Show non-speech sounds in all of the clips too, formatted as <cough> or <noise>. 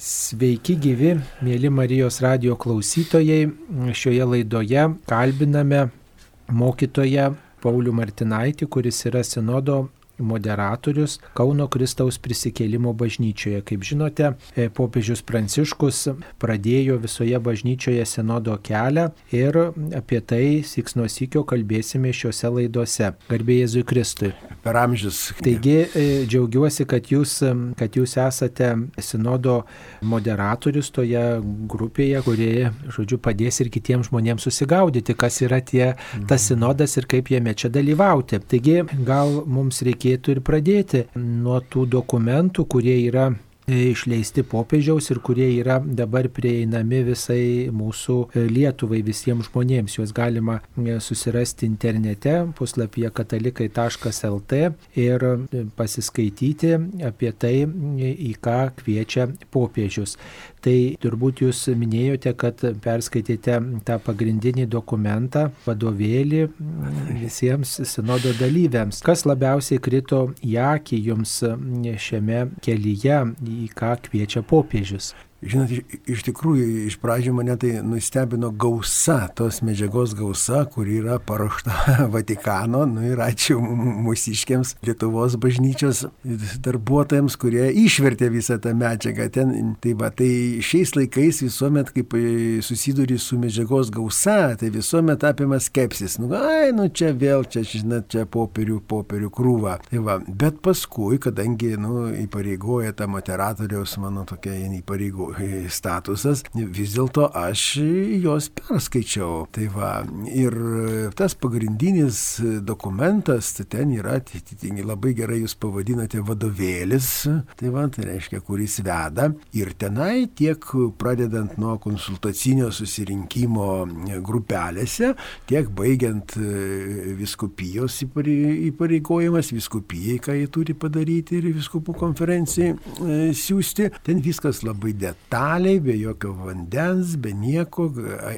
Sveiki gyvi, mėly Marijos radio klausytojai. Šioje laidoje kalbiname mokytoją Paulių Martinaitį, kuris yra sinodo moderatorius Kauno Kristaus prisikėlimo bažnyčioje. Kaip žinote, e, popiežius Pranciškus pradėjo visoje bažnyčioje sinodo kelią ir apie tai siks nuo sykio kalbėsime šiuose laidose. Garbė Jėzui Kristui. Per amžius. Taigi e, džiaugiuosi, kad jūs, kad jūs esate sinodo moderatorius toje grupėje, kurie, žodžiu, padės ir kitiems žmonėms susigaudyti, kas yra tie, tas sinodas ir kaip jame čia dalyvauti. Taigi gal mums reikėtų reikėtų ir pradėti nuo tų dokumentų, kurie yra e, išleisti popiežiaus ir kurie yra dabar prieinami visai mūsų e, Lietuvai, visiems žmonėms. Juos galima e, susirasti internete puslapyje katalikai.lt ir pasiskaityti apie tai, į ką kviečia popiežius. Tai turbūt jūs minėjote, kad perskaitėte tą pagrindinį dokumentą, vadovėlį visiems sinodo dalyviams. Kas labiausiai krito į akį jums šiame kelyje, į ką kviečia popiežius? Žinot, iš tikrųjų, iš pradžių mane tai nustebino gausa, tos medžiagos gausa, kuri yra paruošta <laughs> Vatikano, nu ir ačiū mūsiškiams Lietuvos bažnyčios darbuotojams, kurie išvertė visą tą medžiagą. Ten, tai, va, tai šiais laikais visuomet, kaip susiduri su medžiagos gausa, tai visuomet apima skepsis. Nu, ai, nu čia vėl, čia, žinot, čia popierių, popierių krūva. Tai va, bet paskui, kadangi, nu, įpareigoja tą moderatoriaus, mano tokia įpareigoja statusas, vis dėlto aš jos perskaičiau. Tai va, ir tas pagrindinis dokumentas, tai ten yra, atitinkai labai gerai jūs pavadinate vadovėlis, tai va, tai reiškia, kuris veda. Ir tenai tiek pradedant nuo konsultacinio susirinkimo grupelėse, tiek baigiant viskupijos įpareigojimas, viskupijai, ką jie turi padaryti ir viskupų konferencijai e, siūsti, ten viskas labai det detaliai, be jokio vandens, be nieko,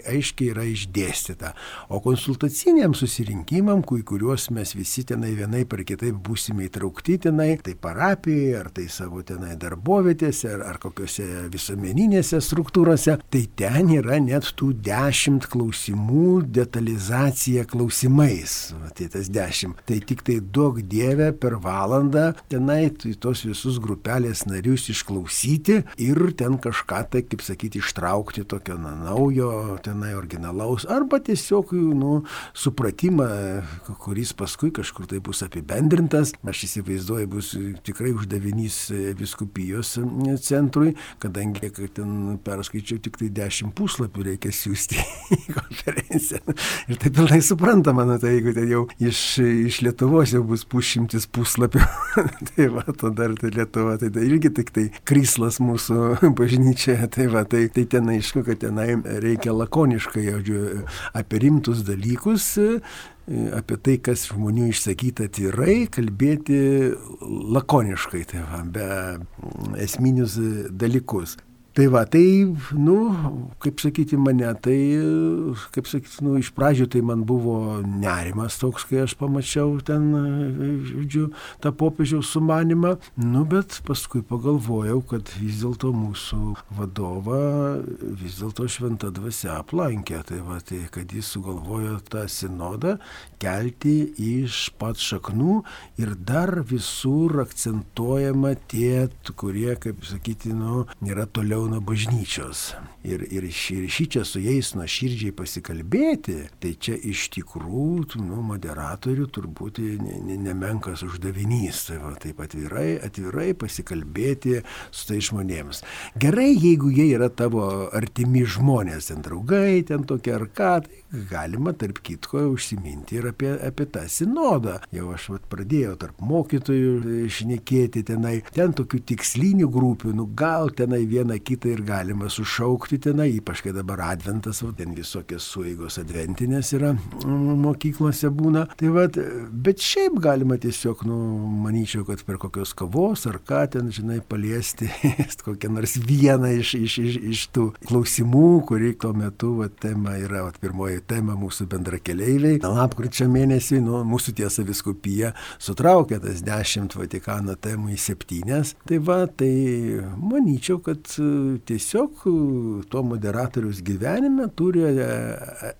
aiškiai yra išdėstyta. O konsultaciniam susirinkimam, kuriuos mes visi tenai vienai per kitaip būsime įtraukti tenai, tai parapijoje, ar tai savo tenai darbovietėse, ar, ar kokiuose visuomeninėse struktūrose, tai ten yra net tų dešimt klausimų detalizacija klausimais. Tai tas dešimt. Tai tik tai daug dievę per valandą tenai tos visus grupelės narius išklausyti ir ten kažką kažką tai, kaip sakyti, ištraukti tokio na, naujo, tenai originalaus, arba tiesiog, nu, supratimą, kuris paskui kažkur tai bus apibendrintas. Aš įsivaizduoju, bus tikrai uždavinys viskupijos centrui, kadangi ten perskaičiau tik tai 10 puslapių reikia siūsti į konferenciją. Ir tai pilnai suprantama, nu, tai jeigu ten jau iš, iš Lietuvos jau bus pusšimtis puslapių, <laughs> tai va, tada ir tai Lietuva, tai, tai irgi tik tai krislas mūsų bažnyčios bažnyčioje, <laughs> tai va, tai, tai ten aišku, kad tenai reikia lakoniškai, žodžiu, apie rimtus dalykus, apie tai, kas žmonių išsakyta tyrai, kalbėti lakoniškai, tai va, be esminius dalykus. Tai va, tai, nu, kaip sakyti, mane, tai, kaip sakyti, nu, iš pradžių tai man buvo nerimas toks, kai aš pamačiau ten, žodžiu, tą popiežiaus sumanimą, nu, bet paskui pagalvojau, kad vis dėlto mūsų vadovą, vis dėlto šventa dvasia aplankė, tai va, tai, kad jis sugalvojo tą sinodą kelti iš pat šaknų ir dar visur akcentuojama tie, kurie, kaip sakyti, nu, nėra toliau nuo bažnyčios. Ir, ir, ir šį čia su jais nuoširdžiai pasikalbėti, tai čia iš tikrųjų, nu, moderatorių turbūt nemenkas uždavinys. Tai va, taip atvirai, atvirai pasikalbėti su tai žmonėms. Gerai, jeigu jie yra tavo artimi žmonės, ten draugai, ten tokie ar ką, tai galima tarp kitko užsiminti ir apie, apie tą sinodą. Jau aš vat, pradėjau tarp mokytojų šnekėti tenai, ten tokių tikslinių grupių, nu gal tenai vieną kitą ir galima sušaukti tenai, ypač kai dabar adventas, va, ten visokios sueigos adventinės yra mokyklose būna. Tai va, bet šiaip galima tiesiog, nu, manyčiau, kad per kokios kavos ar ką ten, žinai, paliesti <laughs> kokią nors vieną iš, iš, iš, iš tų klausimų, kuri tuo metu, va, tema yra, va, pirmoji temą mūsų bendrakeleiviai. Lapkričio mėnesį nu, mūsų tiesa viskupija sutraukė tas dešimt Vatikano temų į septynes. Tai va, tai manyčiau, kad e, tiesiog e, to moderatorius gyvenime turi e,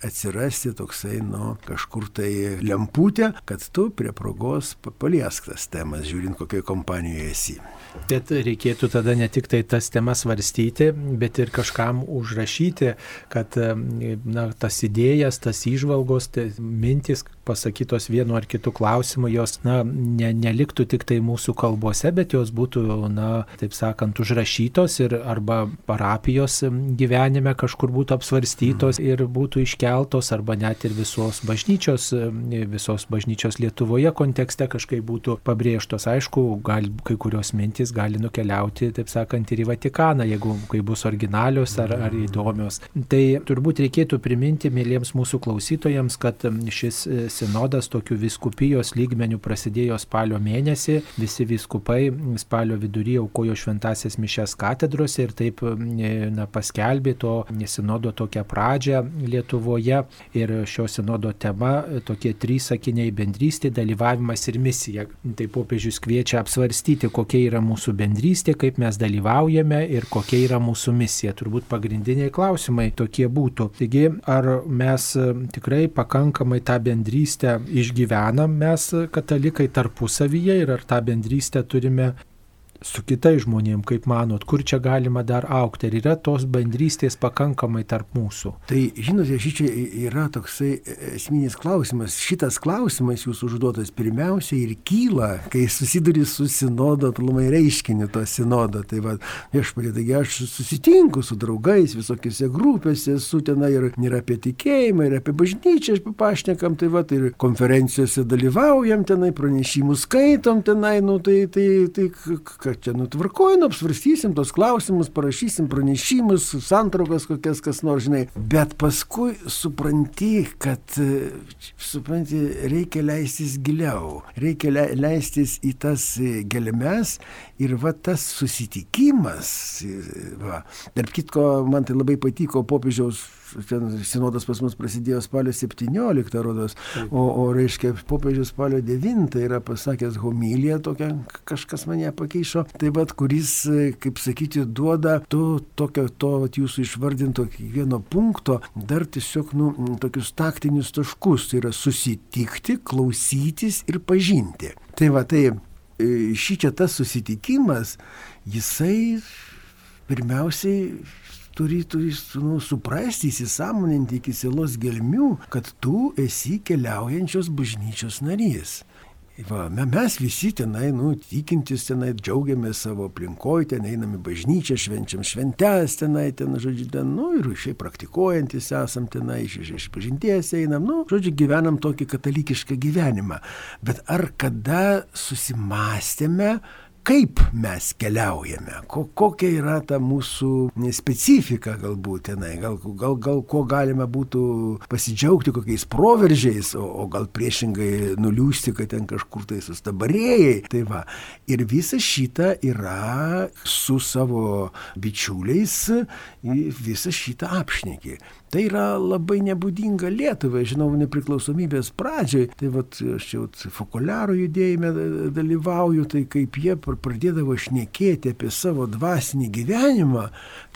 atsirasti toksai, nu, kažkur tai lemputė, kad tu prie progos paliesk tas temas, žiūrint, kokioje kompanijoje esi. Bet reikėtų tada ne tik tai tas temas varstyti, bet ir kažkam užrašyti, kad na, tas idėjas, tas įžvalgos, tai mintis pasakytos vienu ar kitu klausimu, jos na, ne, neliktų tik tai mūsų kalbose, bet jos būtų, na, taip sakant, užrašytos ir arba parapijos gyvenime kažkur būtų apsvarstytos mm. ir būtų iškeltos, arba net ir visos bažnyčios, visos bažnyčios Lietuvoje kontekste kažkaip būtų pabrėžtos. Aišku, gal kai kurios mintis gali nukeliauti, taip sakant, ir į Vatikaną, jeigu kai bus originalios ar, ar įdomios. Tai turbūt reikėtų priminti, mėlyms mūsų klausytojams, kad šis sinodas tokių viskupijos lygmenių prasidėjo spalio mėnesį, visi viskupai spalio viduryje aukojo šventasias mišes katedrose ir taip e, na, paskelbė to sinodo tokią pradžią Lietuvoje. Ir šio sinodo tema tokie trys sakiniai - bendrystė, dalyvavimas ir misija. Tai popiežius kviečia apsvarstyti, kokia yra mūsų bendrystė, kaip mes dalyvaujame ir kokia yra mūsų misija. Turbūt pagrindiniai klausimai tokie būtų. Taigi, ar mes tikrai pakankamai tą bendrystę išgyvenam mes katalikai tarpusavyje ir ar tą bendrystę turime su kitais žmonėm, kaip manot, kur čia galima dar aukti, ar yra tos bendrystės pakankamai tarp mūsų? Tai, žinote, šičia yra toksai esminis klausimas. Šitas klausimas jūsų užduotas pirmiausia ir kyla, kai susiduri su sinodo, plumai reiškiniu to sinodo. Tai va, viešpatie, taigi aš susitinku su draugais visokiose grupėse, esu tenai ir, ir apie tikėjimą, ir apie bažnyčią, aš papašnekam, tai va, ir konferencijose dalyvaujam tenai, pranešimus skaitom tenai, nu tai, tai, tai, tai kad čia nutvarkoj, nu apsvarstysim tos klausimus, parašysim pranešimus, santraukas kokias kas nors, žinai. Bet paskui supranti, kad, supranti, reikia leistis giliau, reikia le, leistis į tas gelmes ir va tas susitikimas, va. Tarp kitko, man tai labai patiko popiežiaus ten sinodas pas mus prasidėjo spalio 17, rodos, o, o reiškia, popiežius spalio 9 yra pasakęs homiliją tokią, kažkas mane pakeišo, tai vad, kuris, kaip sakyti, duoda to, tokio, to vat, jūsų išvardinto kiekvieno punkto dar tiesiog, nu, tokius taktinius taškus, tai yra susitikti, klausytis ir pažinti. Tai va, tai e, šį čia tas susitikimas, jisai pirmiausiai turi, turi nu, suprasti, įsisamoninti iki sielos gelmių, kad tu esi keliaujančios bažnyčios narys. Va, mes visi tenai, nu, tikintis tenai, džiaugiamės savo aplinkoje, ten einame bažnyčią, švenčiam šventes tenai, ten, žodžiu, ten, nu, ir šiaip praktikuojantis esam tenai, iš, iš, iš pažinties einam, nu, žodžiu, gyvenam tokį katalikišką gyvenimą. Bet ar kada susimastėme, kaip mes keliaujame, ko, kokia yra ta mūsų specifika galbūt tenai, gal, gal, gal ko galime būtų pasidžiaugti kokiais proveržiais, o, o gal priešingai nuliūsti, kad ten kažkur tai sustabarėjai. Tai va. Ir visa šita yra su savo bičiuliais, visą šitą apšnekį. Tai yra labai nebūdinga Lietuvai, žinau, nepriklausomybės pradžiai. Tai vat, aš jau Fokuliaro judėjime dalyvauju, tai kaip jie pradėdavo šnekėti apie savo dvasinį gyvenimą,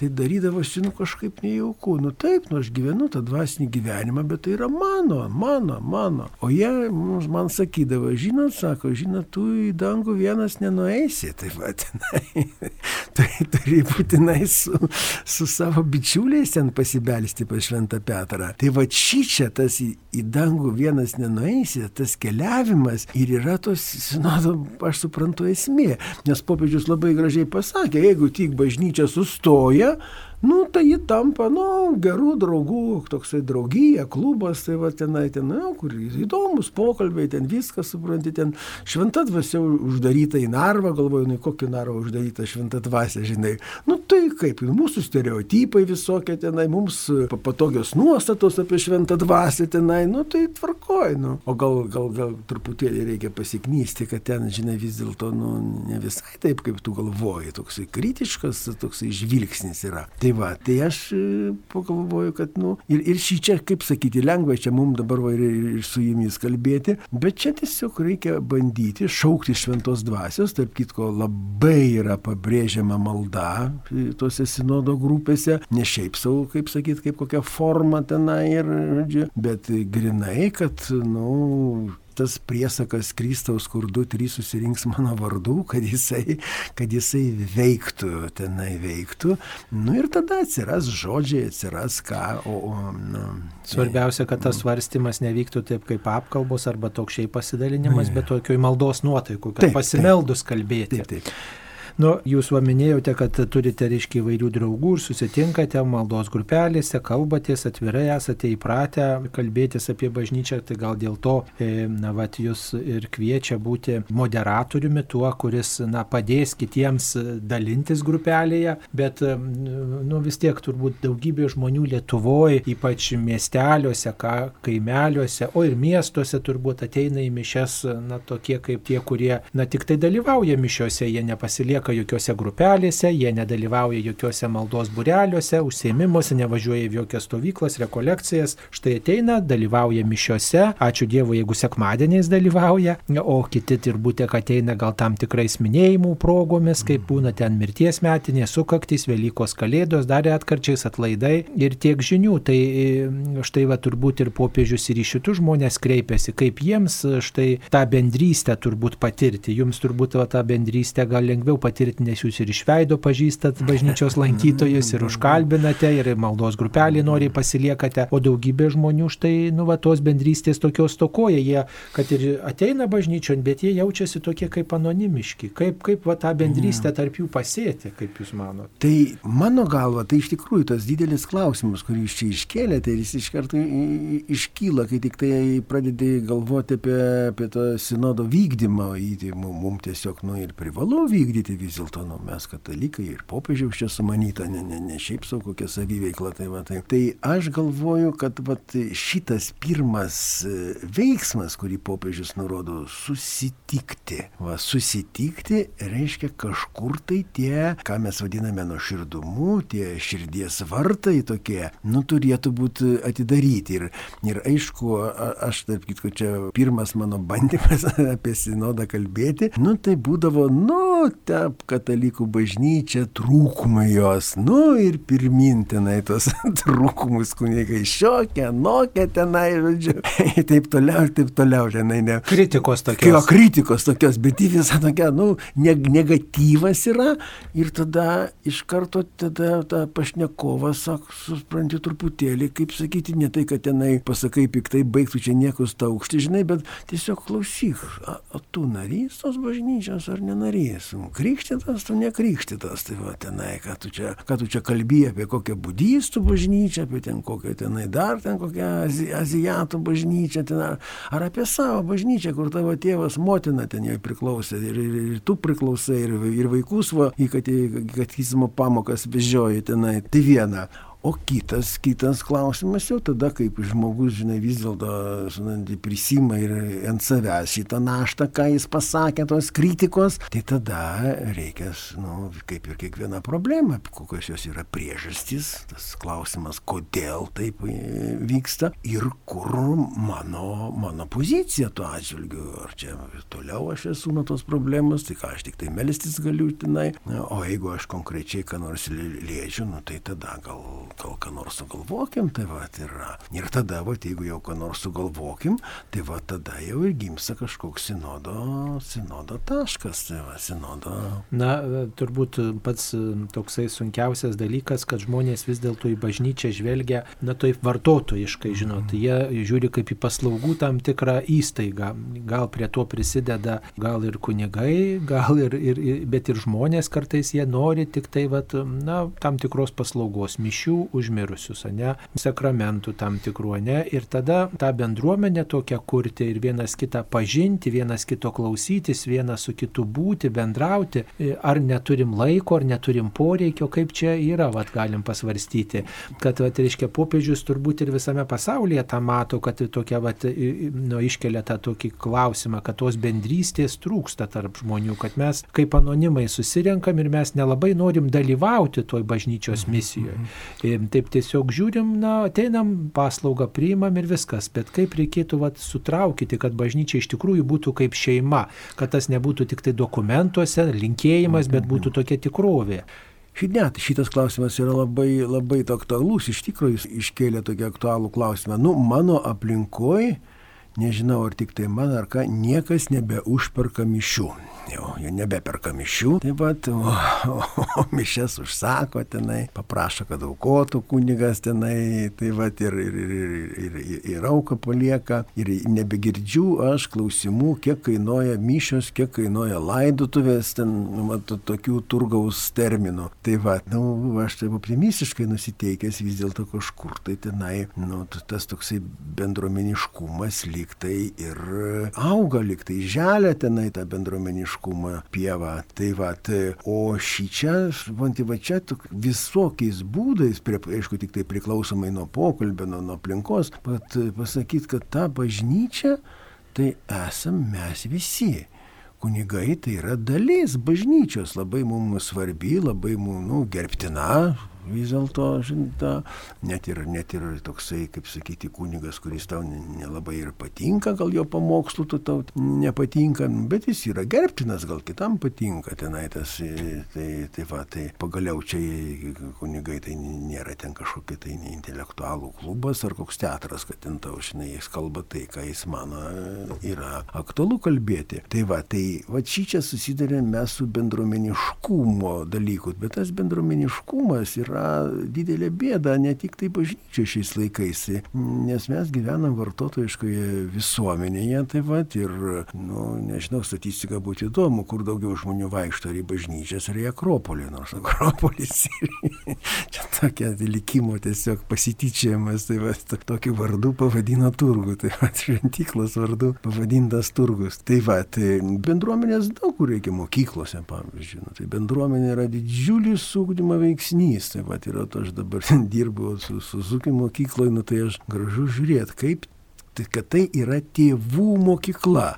tai darydavosi, nu, kažkaip nejauku. Nu taip, nu, aš gyvenu tą dvasinį gyvenimą, bet tai yra mano, mano, mano. O jie man sakydavo, žinot, sako, žinot, tu į dangų vienas nenueisi. Tai va, tenai, <laughs> tai turi būtinai su, su savo bičiuliais ten pasibelsti pas Šventą Petrą. Tai va čia tas į, į dangų vienas nenueisi, tas keliavimas ir yra tos, sinodo, aš suprantu esmė. Nes popiežius labai gražiai pasakė, jeigu tik bažnyčia sustoja, nu, tai ji tampa, nu, gerų draugų, toksai draugija, klubas, tai va tenai, ten, nu, kur įdomus pokalbiai, ten viskas, supranti, ten šventa dvasia uždaryta į narvą, galvoju, nu, kokį narvą uždaryta šventa dvasia, žinai. Nu, tai kaip, mūsų stereotipai visokie tenai, mums patogios nuostatos apie šventą dvasią tenai, nu, tai tvarkoj, nu. O gal, gal, gal truputėlį reikia pasiknysti, kad ten, žinai, vis dėlto, nu, ne visai taip, kaip tu galvoji, toksai kritiškas, toksai žvilgsnis yra. Tai Tai va, tai aš e, pagalvoju, kad, nu, ir, ir šį čia, kaip sakyti, lengva čia mums dabar va, ir, ir su jumis kalbėti, bet čia tiesiog reikia bandyti šaukti šventos dvasios, tarp kitko labai yra pabrėžiama malda tose sinodo grupėse, ne šiaip savo, kaip sakyti, kaip kokia forma tenai ir, bet grinai, kad, nu, tas priesakas Kristaus, kur du, trys susirinks mano vardu, kad jisai, kad jisai veiktų, tenai veiktų. Nu ir tada atsiras žodžiai, atsiras ką. O, o, nu, Svarbiausia, kad tas svarstymas nevyktų taip kaip apkalbos arba toks šiaip pasidalinimas, bet tokioj maldos nuotaikų, kad taip, pasimeldus taip, kalbėti. Taip, taip. Nu, jūs paminėjote, kad turite, reiškia, įvairių draugų ir susitinkate maldos grupelėse, kalbatės atvirai, esate įpratę kalbėtis apie bažnyčią, tai gal dėl to, e, na, vat, jūs ir kviečia būti moderatoriumi, tuo, kuris, na, padės kitiems dalintis grupelėje, bet, e, nu, vis tiek turbūt daugybė žmonių Lietuvoje, ypač miesteliuose, ka, kaimeliuose, o ir miestuose turbūt ateina į mišes, na, tokie kaip tie, kurie, na, tik tai dalyvauja mišiuose, jie nepasilieka nelieka jokiose grupelėse, jie nedalyvauja jokiose maldos bureliuose, užsiemimuose, nevažiuoja į jokias stovyklas, rekolekcijas. Štai ateina, dalyvauja mišiuose, ačiū Dievui, jeigu sekmadieniais dalyvauja, o kiti turbūt ateina gal tam tikrais minėjimų progomis, kaip būna ten mirties metinės, sukaktys, Velykos kalėdos, dar atkarčiais atlaidai ir tiek žinių. Tai e, štai va turbūt ir popiežius ir į šitus žmonės kreipiasi, kaip jiems štai tą bendrystę turbūt patirti. Jums turbūt va, tą bendrystę gal lengviau patirti patirti, nes jūs ir iš veido pažįstat bažnyčios lankytojus, ir užkalbinate, ir maldos grupelį noriai pasiliekate, o daugybė žmonių štai, nu, va, tos bendrystės tokios tokoja, jie, kad ir ateina bažnyčion, bet jie jaučiasi tokie kaip anonimiški, kaip, kaip va, tą bendrystę tarp jų pasėti, kaip jūs manote. Tai mano galva, tai iš tikrųjų tas didelis klausimas, kurį jūs čia iškėlėte, ir jis iš karto iškyla, kai tik tai pradedi galvoti apie, apie tą sinodo vykdymą, mums tiesiog, nu, ir privalu vykdyti vis dėlto nu, mes katalikai ir popiežiaus čia sumanyta, ne, ne, ne šiaip savo kokia saviveikla. Tai, va, tai, tai aš galvoju, kad va, šitas pirmas e, veiksmas, kurį popiežius nurodo, susitikti. Va, susitikti reiškia kažkur tai tie, ką mes vadiname nuoširdumu, tie širdies vartai tokie, nu turėtų būti atidaryti. Ir, ir aišku, aš taip kitko čia pirmas mano bandymas <laughs> apie sinodą kalbėti, nu tai būdavo, nu, te katalikų bažnyčia, trūkumai jos, nu ir pirmin tenai tos <laughs> trūkumus kunigai šiokia, nokia tenai, žodžiu, <laughs> taip toliau, taip toliau, tenai ne. Kritikos tokios. Jo, kritikos tokios, bet į visą tokia, nu, negatyvas yra ir tada iš karto tada ta pašnekovas, sak, supranti truputėlį, kaip sakyti, ne tai, kad tenai pasakai piktai, baigtų čia niekus taukšti, žinai, bet tiesiog klausyk, o, o tu narys tos bažnyčios ar nenarys? Krikštytas, tu nekrikštytas, tai va tenai, ką tu čia, ką tu čia kalbėjai apie kokią budistų bažnyčią, apie ten kokią tenai dar ten kokią azi, azijatų bažnyčią, ten, ar, ar apie savo bažnyčią, kur tavo tėvas, motina ten jai priklausė ir, ir, ir tu priklausai, ir, ir vaikus, va, į katizmo pamokas vežioji tenai. Tai viena. O kitas, kitas klausimas jau tada, kaip žmogus, žinai, vis dėlto prisima ir ant savęs šitą naštą, ką jis pasakė, tos kritikos, tai tada reikia, nu, kaip ir kiekviena problema, kokios jos yra priežastys, tas klausimas, kodėl taip vyksta ir kur mano, mano pozicija tuo atžvilgiu, ar čia toliau aš esu nuo tos problemos, tai ką aš tik tai melstis galiu tenai, o jeigu aš konkrečiai ką nors liečiu, nu, tai tada gal gal ką nors sugalvokim, tai va, yra. Ir tada, va, jeigu jau ką nors sugalvokim, tai va, tada jau ir gimsta kažkoks sinodo, sinodo taškas, tai va, sinodo. Na, turbūt pats toksai sunkiausias dalykas, kad žmonės vis dėlto į bažnyčią žvelgia, na, taip vartotojiškai, žinot, mm. jie žiūri kaip į paslaugų tam tikrą įstaigą. Gal prie to prisideda gal ir kunigai, gal ir, ir, bet ir žmonės kartais jie nori tik tai, va, na, tam tikros paslaugos, mišių užmirusius, ne, sakramentų tam tikrų, ne, ir tada tą bendruomenę tokią kurti ir vienas kitą pažinti, vienas kito klausytis, vienas su kitu būti, bendrauti, ar neturim laiko, ar neturim poreikio, kaip čia yra, vad galim pasvarstyti, kad, vad, reiškia, popiežius turbūt ir visame pasaulyje tą mato, kad tokia, vad, nu, iškelia tą tokį klausimą, kad tos bendrystės trūksta tarp žmonių, kad mes kaip anonimai susirenkam ir mes nelabai norim dalyvauti toj bažnyčios mhm, misijoje. Mhm. Taip tiesiog žiūrim, na, ateinam, paslaugą priimam ir viskas, bet kaip reikėtų vat, sutraukyti, kad bažnyčia iš tikrųjų būtų kaip šeima, kad tas nebūtų tik tai dokumentuose, linkėjimas, bet būtų tokia tikrovė. Net šitas klausimas yra labai, labai aktualus, iš tikrųjų jis iškėlė tokį aktualų klausimą. Nu, mano aplinkoje nežinau ar tik tai man ar ką, niekas nebeužperka mišių. Jau, jau nebeperka mišių, taip pat, o, o, o mišes užsako tenai, paprašo, kad aukotų kunigas tenai, taip pat ir, ir, ir, ir, ir, ir auką palieka, ir nebegirdžiu aš klausimų, kiek kainuoja mišios, kiek kainuoja laidutuvės, ten, mat, tokių turgaus terminų. Tai va, nu, aš taip optimistiškai nusiteikęs vis dėlto kažkur tai tenai, nu, tas toksai bendruomeniškumas lyg liktai ir auga, liktai želia tenai tą bendromeniškumą pievą. Tai va, o šį čia, vanti va čia visokiais būdais, prie, aišku, tik tai priklausomai nuo pokalbio, nuo, nuo aplinkos, pat pasakyti, kad ta bažnyčia, tai esam mes visi kunigai tai yra dalis bažnyčios, labai mums svarbi, labai mums nu, gerbtina, vis dėlto, žinta, net ir, net ir toksai, kaip sakyti, kunigas, kuris tau nelabai ir patinka, gal jo pamokslų tu tau nepatinka, bet jis yra gerbtinas, gal kitam patinka tenai tas, tai, tai va, tai pagaliau čia kunigai tai nėra ten kažkokie tai intelektualų klubas ar koks teatras, kad ten tau, žinai, jis kalba tai, ką jis mano yra aktualu kalbėti. Tai va, tai va šį čia susidarėme mes su bendruomeniškumo dalyku, bet tas bendruomeniškumas yra yra didelė bėda ne tik tai bažnyčia šiais laikais, nes mes gyvenam vartotojiškoje visuomenėje, tai va, ir, nu, nežinau, statistika būtų įdomu, kur daugiau žmonių vaikšto ar į bažnyčias, ar į Akropolį, nors Akropolis <laughs> čia tokia likimo tiesiog pasityčiamas, tai va, tokiu vardu pavadino turgų, tai va, šventyklos vardu pavadintas turgus. Tai va, tai bendruomenės daug kur reikia mokyklose, pavyzdžiui, nu, tai bendruomenė yra didžiulis ūkdymo veiksnys, tai vat yra, aš dabar dirbu su Suzuki mokykloje, nu tai aš gražu žiūrėti, kaip, tai, kad tai yra tėvų mokykla.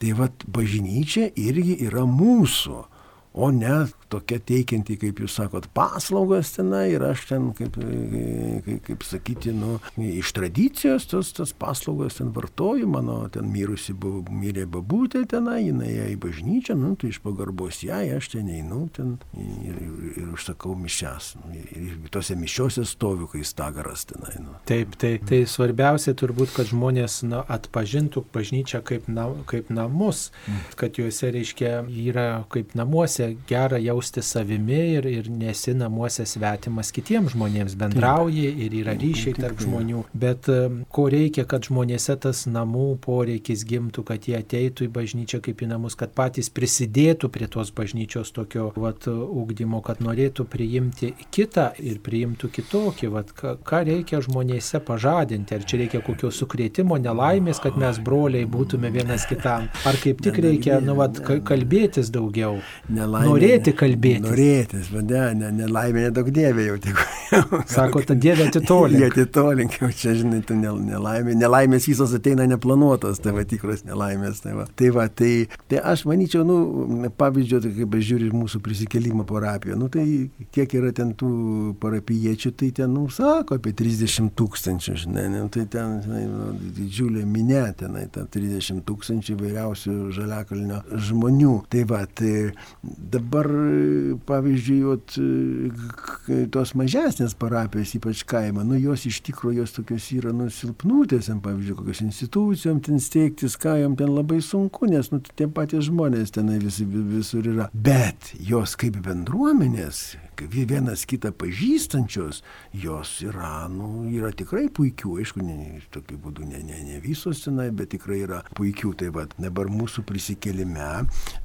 Tai vad bažnyčia irgi yra mūsų o ne tokia teikianti, kaip jūs sakot, paslaugas tenai ir aš ten, kaip, kaip, kaip sakyti, nu, iš tradicijos tos, tos paslaugas ten vartoju, mano ten mirusi, bu, mirė babutė tenai, jinai ėjo į bažnyčią, nu, tai iš pagarbos jai aš ten einu ten ir, ir, ir užsakau mišes. Ir, ir tose mišiose stoviu, kai stagaras tenai. Nu. Taip, tai, tai svarbiausia turbūt, kad žmonės na, atpažintų bažnyčią kaip, na, kaip namus, mm. kad juose, reiškia, yra kaip namuose namuose gera jausti savimi ir, ir nesi namuose svetimas kitiems žmonėms, bendrauji ir yra ryšiai tarp žmonių. Bet um, ko reikia, kad žmonėse tas namų poreikis gimtų, kad jie ateitų į bažnyčią kaip į namus, kad patys prisidėtų prie tos bažnyčios tokio vat, ugdymo, kad norėtų priimti kitą ir priimtų kitokį. Vat, ką reikia žmonėse pažadinti? Ar čia reikia kokio sukrėtimo, nelaimės, kad mes broliai būtume vienas kitam? Ar kaip tik reikia nu, vat, kalbėtis daugiau? Nelaimė nelaimė. Norėti kalbėti. Norėtis, vadė, ne, nelaimė nedaug dievė jau tik. <laughs> Sako, ta dievė atitolink. Jie atitolink, jau čia, žinai, tu nelaimė. Nelaimės visos ateina neplanuotos, tai va tikros nelaimės. Tai va, tai, va, tai, tai aš manyčiau, nu, pavyzdžiui, tai kaip aš žiūriu mūsų prisikėlimo parapiją, nu, tai kiek yra ten tų parapiečių, tai ten, nu, sako, apie 30 tūkstančių, žinai, nu, tai ten, žinai, nu, didžiulė minė tenai, ten 30 tūkstančių įvairiausių žaliakalnio žmonių. Tai va, tai Dabar, pavyzdžiui, ot, tos mažesnės parapijos, ypač kaimo, nu jos iš tikrųjų jos tokios yra nusilpnutės, pavyzdžiui, kokios institucijom ten steigtis, ką jom ten labai sunku, nes nu, tie patys žmonės tenai vis, visur yra. Bet jos kaip bendruomenės, vienas kitą pažįstančios, jos yra, nu, yra tikrai puikių, aišku, ne, tokiu būdu ne, ne, ne visos tenai, bet tikrai yra puikių. Tai va, dabar mūsų prisikelime,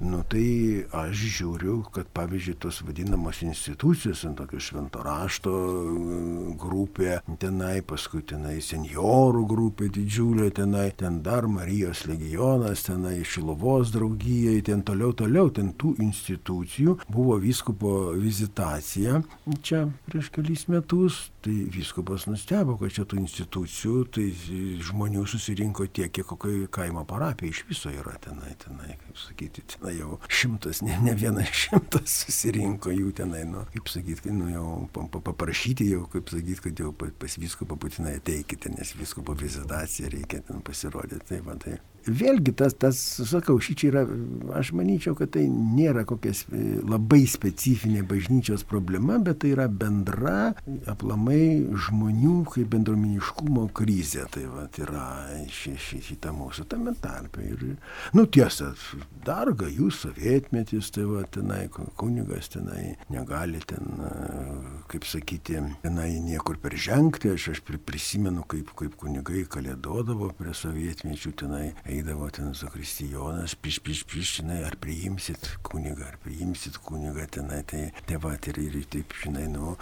nu tai aš žiūriu, kad pavyzdžiui tos vadinamos institucijos, ant tokio švento rašto mm, grupė, tenai, paskui tenai seniorų grupė didžiulė, tenai, ten dar Marijos legionas, tenai Šilovos draugijai, ten toliau, toliau, ten tų institucijų buvo vyskupo vizitacija čia prieš kelis metus, tai vyskupas nustebo, kad čia tų institucijų, tai žmonių susirinko tiek, kiek kokio kaimo parapija iš viso yra tenai, tenai, kaip sakyti, tenai jau šimtas, ne, ne vienas šimtas susirinko jų tenai, nu, kaip sakyti, nu, jau paprašyti jau, kaip sakyti, kad jau pas viskupą būtinai ateikite, nes vyskupo vizitacija reikia ten pasirodyti. Tai, va, tai vėlgi tas, tas, sakau, šičia yra, aš manyčiau, kad tai nėra kokia labai specifinė bažnyčios problema, bet tai yra bendra, aplamai žmonių kaip bendrominiškumo krizė. Tai va, yra ši, ši, šita mūsų tame tarpe. Ir, nu tiesa, dar gajus sovietmetis, tai va, tenai kunigas tenai negali ten, kaip sakyti, tenai niekur peržengti. Aš, aš prisimenu, kaip, kaip kunigai kalėdodavo prie sovietmečių tenai eidavo ten zakristijonas, piš, piš, piš, žinai, ar priimsit kunigą, ar priimsit kunigą tenai, tai tėva, tai ir, ir taip, žinai, nu,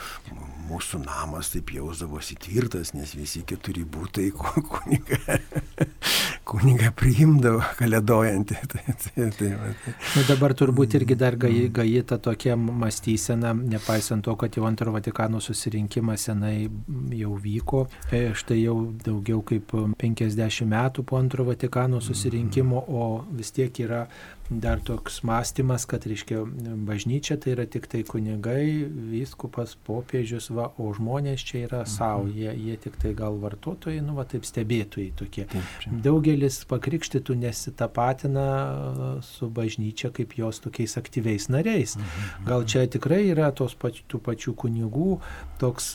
mūsų namas taip jausdavosi tvirtas, nes visi keturi būtai kunigą, <laughs> kunigą priimdavo kalėdojantį. <laughs> Tai, tai, tai, tai. Nu, dabar turbūt irgi dar gai, gai ta tokia mąstysena, nepaisant to, kad jau antro Vatikano susirinkimas senai jau vyko, e, štai jau daugiau kaip 50 metų po antro Vatikano susirinkimo, o vis tiek yra dar toks mąstymas, kad, reiškia, bažnyčia tai yra tik tai kunigai, vyskupas, popiežius, va, o žmonės čia yra savo, mhm. jie, jie tik tai gal vartotojai, nu, va, taip stebėtojai tokie. Taip, Daugelis pakrikštytų nesitapatina su bažnyčia kaip jos tokiais aktyviais nariais. Mhm. Gal čia tikrai yra tos pačių, tų pačių kunigų, toks,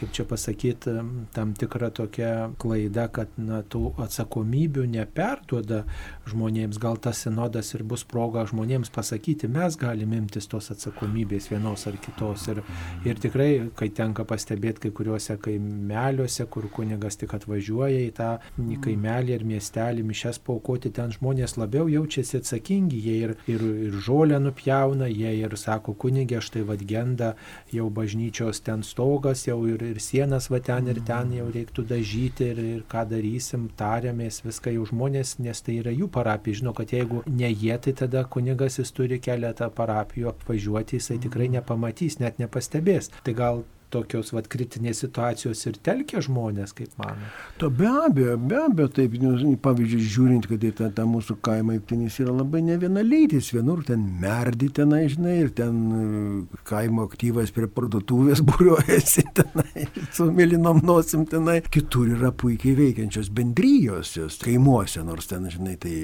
kaip čia pasakyti, tam tikra tokia klaida, kad, na, tų atsakomybių neperduoda žmonėms, gal tas sinodas sinodas ir bus proga žmonėms pasakyti, mes galime imtis tos atsakomybės vienos ar kitos. Ir, ir tikrai, kai tenka pastebėti kai kuriuose kaimeliuose, kur kunigas tik atvažiuoja į tą kaimelį ir miestelį, mišes paukoti, ten žmonės labiau jaučiasi atsakingi, jie ir, ir, ir žolę nupjauna, jie ir sako, kunigė, štai vad genda jau bažnyčios ten stogas, jau ir, ir sienas va ten ir ten jau reiktų dažyti ir, ir ką darysim, tariamės, viską jau žmonės, nes tai yra jų parapija, žino, kad jeigu ne jie, tai tada kunigas jis turi keletą parapijų apvažiuoti, jisai tikrai nepamatys, net nepastebės. Tai gal tokios vat, kritinės situacijos ir telkia žmonės, kaip mano. To be abejo, be abejo, taip, nu, pavyzdžiui, žiūrint, kad į tą, tą mūsų kaimą įptinis yra labai ne vienalytis, vienur ten merdi tenai, žinai, ir ten e, kaimo aktyvas prie parduotuvės <laughs> būriuojasi tenai, su mėlynom nosim tenai, kitur yra puikiai veikiančios bendrijos, jos kaimuose, nors ten, žinai, tai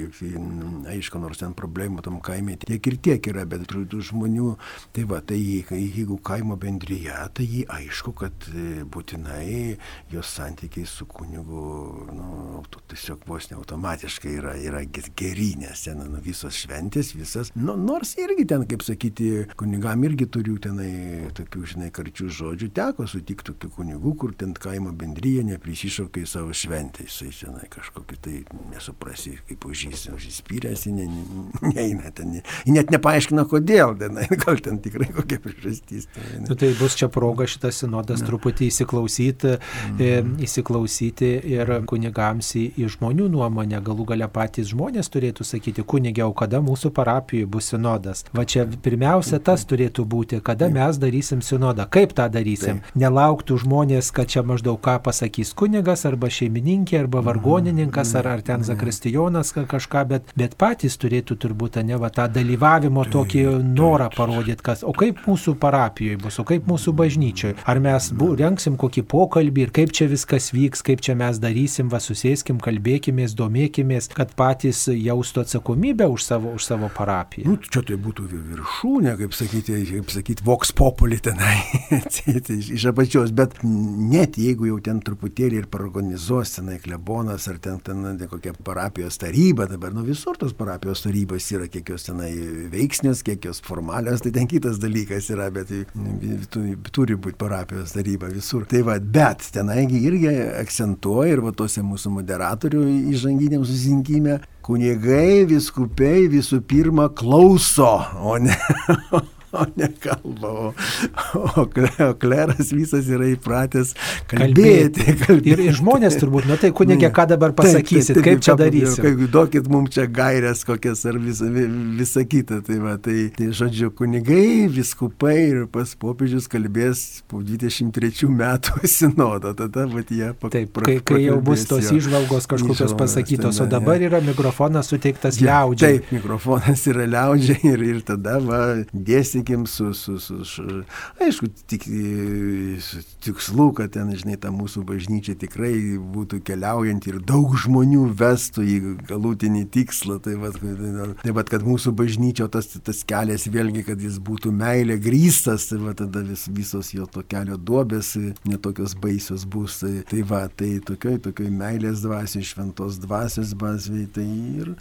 aišku, nors ten problemų tam kaime tiek ir tiek yra, bet tų žmonių, tai va, tai jeigu kaimo bendryje, tai jį aišku, kad e, būtinai jos santykiai su kunigu, nu, tiesiog vos ne automatiškai yra, yra geri, nes ten nu, visos šventės, visas, nu, nors irgi ten, kaip sakyti, kunigam irgi turiu tenai tokių, žinai, karčių žodžių, teko sutikti tokių kunigų, kur ten kaimo bendryje neprisišaukia į savo šventę, jisai tenai kažkokį tai nesuprasi, kaip užys, užsispyręs, ne, ne, neina ten, ne, net nepaaiškina kodėl, tenai, <laughs> gal ten tikrai kokia priežastis. Tai, nu, tai bus čia proga šitą šitas sinodas ne. truputį įsiklausyti, mhm. įsiklausyti ir kunigams į, į žmonių nuomonę, galų gale patys žmonės turėtų sakyti, kunigiau, kada mūsų parapijoje bus sinodas. Va čia pirmiausia tas turėtų būti, kada mes darysim sinodą. Kaip tą darysim? Taip. Nelauktų žmonės, kad čia maždaug ką pasakys kunigas arba šeimininkė arba vargonininkas ar, ar ten zakristijonas kažką, bet, bet patys turėtų turbūt ne va tą dalyvavimo tokį norą parodyti, kas, o kaip mūsų parapijoje bus, o kaip mūsų bažnyčioje. Ar mes bu, renksim kokį pokalbį ir kaip čia viskas vyks, kaip čia mes darysim, va susėskim, kalbėkimės, domėkimės, kad patys jaustų atsakomybę už savo, už savo parapiją. Nu, čia tai būtų viršūnė, kaip sakyti, kaip sakyti, voks populi tenai, <laughs> iš apačios, bet net jeigu jau ten truputėlį ir paragonizuos tenai klebonas ar ten, ten, ten kokia parapijos taryba, dabar nu visur tos parapijos tarybos yra, kiek jos tenai veiksnios, kiek jos formalios, tai ten kitas dalykas yra, bet turi būti parapijos taryba visur. Tai va, bet tenaigi irgi akcentuoja ir va tose mūsų moderatorių įžanginiam susirinkime, kunigai, viskupiai visų pirma klauso, o ne, <laughs> <laughs> o ne kalba. O, o, o kleras visas yra įpratęs kalbėti. kalbėti. kalbėti. Ir, ir žmonės turbūt, na tai kunigė, ką dabar pasakysit, taip, taip, taip, kaip čia darysit. Kaip duokit mums čia gairias kokias ar visa, visa kita. Tai, va, tai, tai žodžiu, kunigai, viskupai ir pas popiežius kalbės po 23 metų <laughs> sinodo. Tada vat, jie pakalbės. Taip, kai, kai jau bus tos įžvalgos kažkokios pasakytos, o dabar yra mikrofonas suteiktas ja, liaudžiai. Taip, mikrofonas yra liaudžiai ir, ir tada va, dėsi sakykim, su, su, su, su aišku, tik, su tikslu, kad ten, žinai, ta mūsų bažnyčia tikrai būtų keliaujant ir daug žmonių vestų į galutinį tikslą. Tai vad, tai vad kad mūsų bažnyčio tas, tas kelias vėlgi, kad jis būtų meilė grįstas, tai va tada vis, visos jo to kelio duobės netokios baisios bus. Tai, tai va, tai tokioj, tokioj meilės dvasiai, šventos dvasios bazviai. Tai ir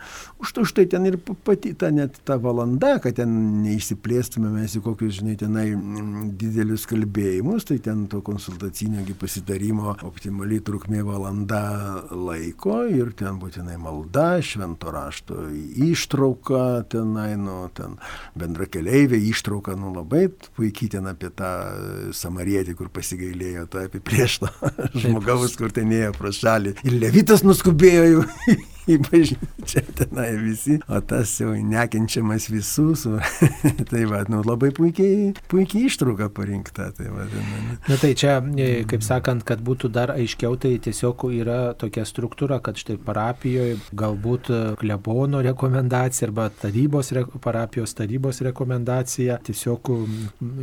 už to štai ten ir pati ta net ta valanda, kad ten neišsiplėstume eitumėme mes į kokius, žinai, tenai mm, didelius kalbėjimus, tai ten to konsultacinio pasitarimo optimaliai trukmė valanda laiko ir ten būtinai malda, švento rašto ištrauka tenai, nu, ten bendra keliaivė ištrauka, nu labai puikiai ten apie tą samarietį, kur pasigailėjo tą apiprieštą žmogaus, kur ten ėjo pro šalį. Ir levitas nuskubėjo jau į bažnyčią tenai visi, o tas jau nekenčiamas visus. <laughs> tai va, nu, labai puikiai, puikiai ištrauka parinkta. Tai va, Na nu, tai čia, e, kaip sakant, kad būtų dar aiškiau, tai tiesiog yra tokia struktūra, kad štai parapijoje galbūt klebono rekomendacija arba tarybos, parapijos tarybos rekomendacija, tiesiog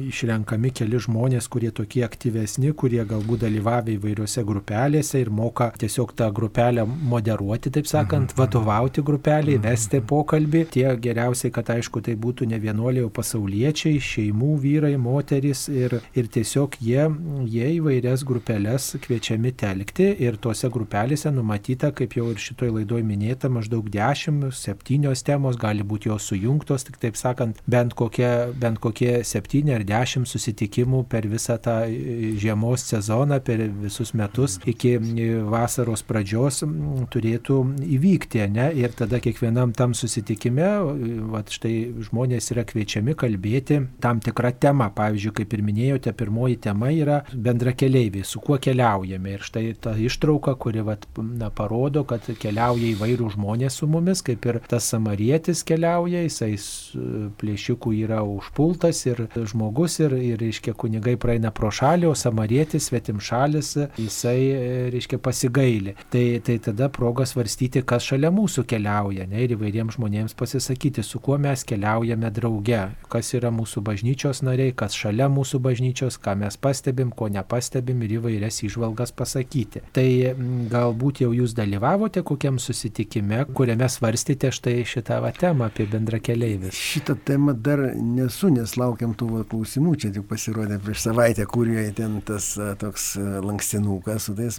išrenkami keli žmonės, kurie tokie aktyvesni, kurie galbūt dalyvavę įvairiose grupelėse ir moka tiesiog tą grupelę moderuoti, taip sakant sakant, vadovauti grupeliai, vesti pokalbį. Tie geriausiai, kad aišku, tai būtų ne vienuoliai, o pasauliečiai, šeimų vyrai, moterys ir, ir tiesiog jie, jie įvairias grupelės kviečiami telkti ir tuose grupelėse numatyta, kaip jau ir šitoj laidoj minėta, maždaug 10-7 temos gali būti jos sujungtos, tik taip sakant, bent kokie, bent kokie 7 ar 10 susitikimų per visą tą žiemos sezoną, per visus metus iki vasaros pradžios turėtų įvykti įvykti, ne? Ir tada kiekvienam tam susitikime, va štai žmonės yra kviečiami kalbėti tam tikrą temą. Pavyzdžiui, kaip ir minėjote, pirmoji tema yra bendra keliaiviai, su kuo keliaujame. Ir štai ta ištrauka, kuri va, na, parodo, kad keliauja įvairių žmonės su mumis, kaip ir tas samarietis keliauja, jisai plėšikų yra užpultas ir žmogus ir, ir reiškia, kunigai praeina pro šalį, o samarietis, svetim šalis, jisai, reiškia, pasigailė. Tai, tai tada proga svarstyti, kas šalia mūsų keliauja, ne, ir įvairiems žmonėms pasisakyti, su kuo mes keliaujame drauge, kas yra mūsų bažnyčios nariai, kas šalia mūsų bažnyčios, ką mes pastebim, ko nepastebim ir įvairias išvalgas pasakyti. Tai galbūt jau jūs dalyvavote kokiam susitikime, kuriame svarstėte štai šitą va, temą apie bendra keliaivis. Šitą temą dar nesu, nes laukiam tų va, klausimų, čia tik pasirodė prieš savaitę, kurioje ten tas toks lankstinukas su tais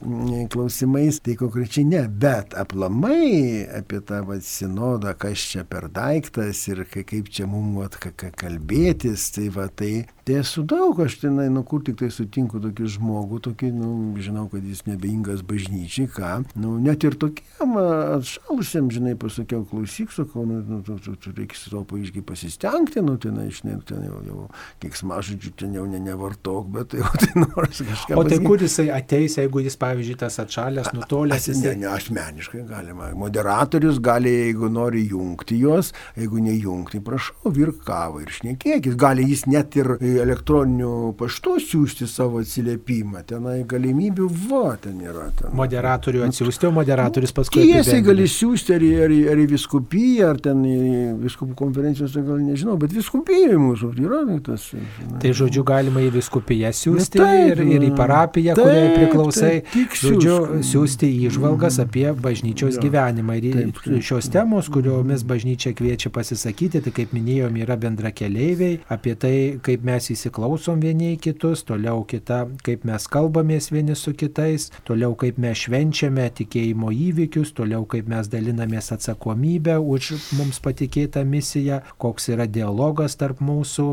klausimais, tai konkrečiai ne, bet aplamai apskritai apie tą vat, sinodą, kas čia per daiktas ir kaip čia mums kalbėtis, tai va tai Tai esu daug, aš tenai, nu kur tik tai sutinku tokį žmogų, tokį, nu, žinau, kad jis nebeingas bažnyčiai, ką, nu, net ir tokiam atšalusiam, žinai, pasakiau, klausyk, sakau, nu, nu tu, tu, tu reikia su to paaiškiai pasistengti, nu, tenai, žinai, ten jau, jau kiek smažodžių, ten jau ne, nevartok, bet jau tai nors kažką. O tai kur jisai ateis, jeigu jis, pavyzdžiui, tas atšalęs, nutolęs? Jisai... Ne, ne, asmeniškai galima. Moderatorių narius, gali, jeigu nori jungti juos, jeigu nejungti, prašau, virk kavą ir šnekėkit. Gali jis net ir elektroniniu paštu siūsti savo atsiliepimą. Tenai galimybių, va, ten yra. Ten. Moderatorių atsiųsti, o moderatorius paskui. Tiesiai gali siūsti ar, ar, ar į viskupiją, ar ten į viskupų konferencijos, tai gal nežinau, bet viskupijoje mūsų yra tas. Žinai. Tai žodžiu, galima į viskupiją siūsti taip, ir, ir į parapiją, taip, kuriai priklausai. Taip, žodžiu, siūsti įžvalgas apie bažnyčios taip, gyvenimą. Ir taip, taip, šios temos, kuriomis bažnyčia kviečia pasisakyti, tai kaip minėjom, yra bendra keliaiviai, apie tai, kaip mes įsiklausom vieni į kitus, toliau kita, kaip mes kalbamės vieni su kitais, toliau kaip mes švenčiame tikėjimo įvykius, toliau kaip mes dalinamės atsakomybę už mums patikėtą misiją, koks yra dialogas tarp mūsų.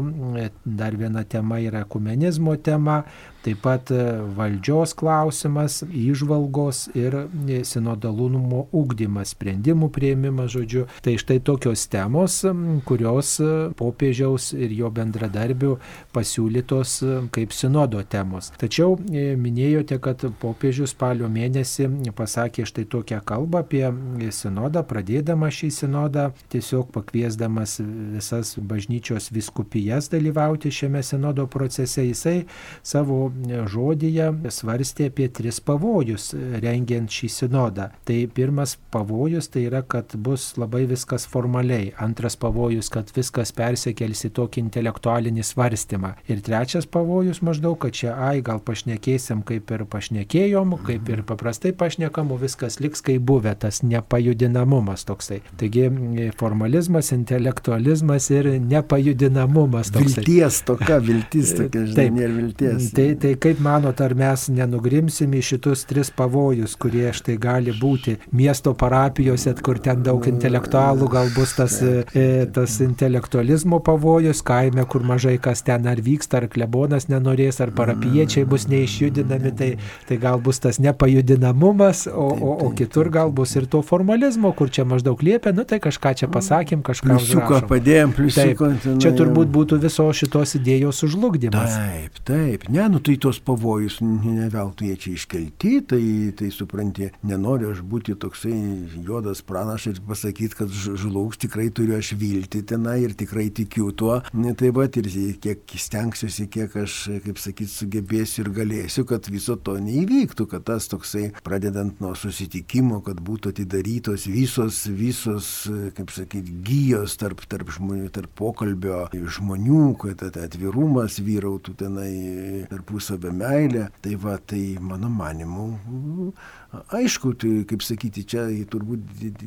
Dar viena tema yra kumenizmo tema, taip pat e, valdžios klausimas, įžvalgos ir e, sinodalumo ūkdymas, sprendimų prieimimas, žodžiu. Tai štai tokios temos, kurios e, popiežiaus ir jo bendradarbių pasiūlytos kaip sinodo temos. Tačiau minėjote, kad popiežius spalio mėnesį pasakė štai tokią kalbą apie sinodą, pradėdama šį sinodą, tiesiog pakviesdamas visas bažnyčios viskupijas dalyvauti šiame sinodo procese, jisai savo žodyje svarstė apie tris pavojus rengiant šį sinodą. Tai pirmas pavojus tai yra, kad bus labai viskas formaliai. Antras pavojus, kad viskas persikels į tokį intelektualinį svarstymą. Ir trečias pavojus maždaug, kad čia, ai, gal pašnekėsim kaip ir pašnekėjom, kaip ir paprastai pašnekam, o viskas liks kaip buvę, tas nepajudinamumas toksai. Taigi formalizmas, intelektualizmas ir nepajudinamumas. Toksai. Vilties toka, viltis tokia, žinai, Taip, nėra vilties. Tai, tai kaip manot, ar mes nenugrimsim į šitus tris pavojus, kurie štai gali būti miesto parapijose, kur ten daug intelektualų, gal bus tas, e, tas intelektualizmo pavojus, kaime, kur mažai kas ten ar vyksta, ar klebonas nenorės, ar parapiečiai bus neišjudinami, tai, tai gal bus tas nepajudinamumas, o, o, o kitur gal bus ir to formalizmo, kur čia maždaug liepia, nu tai kažką čia pasakym, kažką pliusiuką padėjom, pliusiuką. Čia turbūt būtų visos šitos idėjos užlugdymas. Taip, taip, ne, nu tai tos pavojus ne veltui jie čia iškelti, tai, tai supranti, nenoriu aš būti toksai juodas pranašas ir pasakyti, kad žlugs, tikrai turiu aš vilti tenai ir tikrai tikiu tuo. Tai va ir kiek stengsiuosi, kiek aš, kaip sakyti, sugebėsiu ir galėsiu, kad viso to neįvyktų, kad tas toksai, pradedant nuo susitikimo, kad būtų atidarytos visos, visos, kaip sakyti, gyjos tarp, tarp žmonių, tarp pokalbio žmonių, kad atvirumas vyrautų tenai tarpusavį tarpusavio meilė. Tai va, tai mano manimu, aišku, tai kaip sakyti, čia turbūt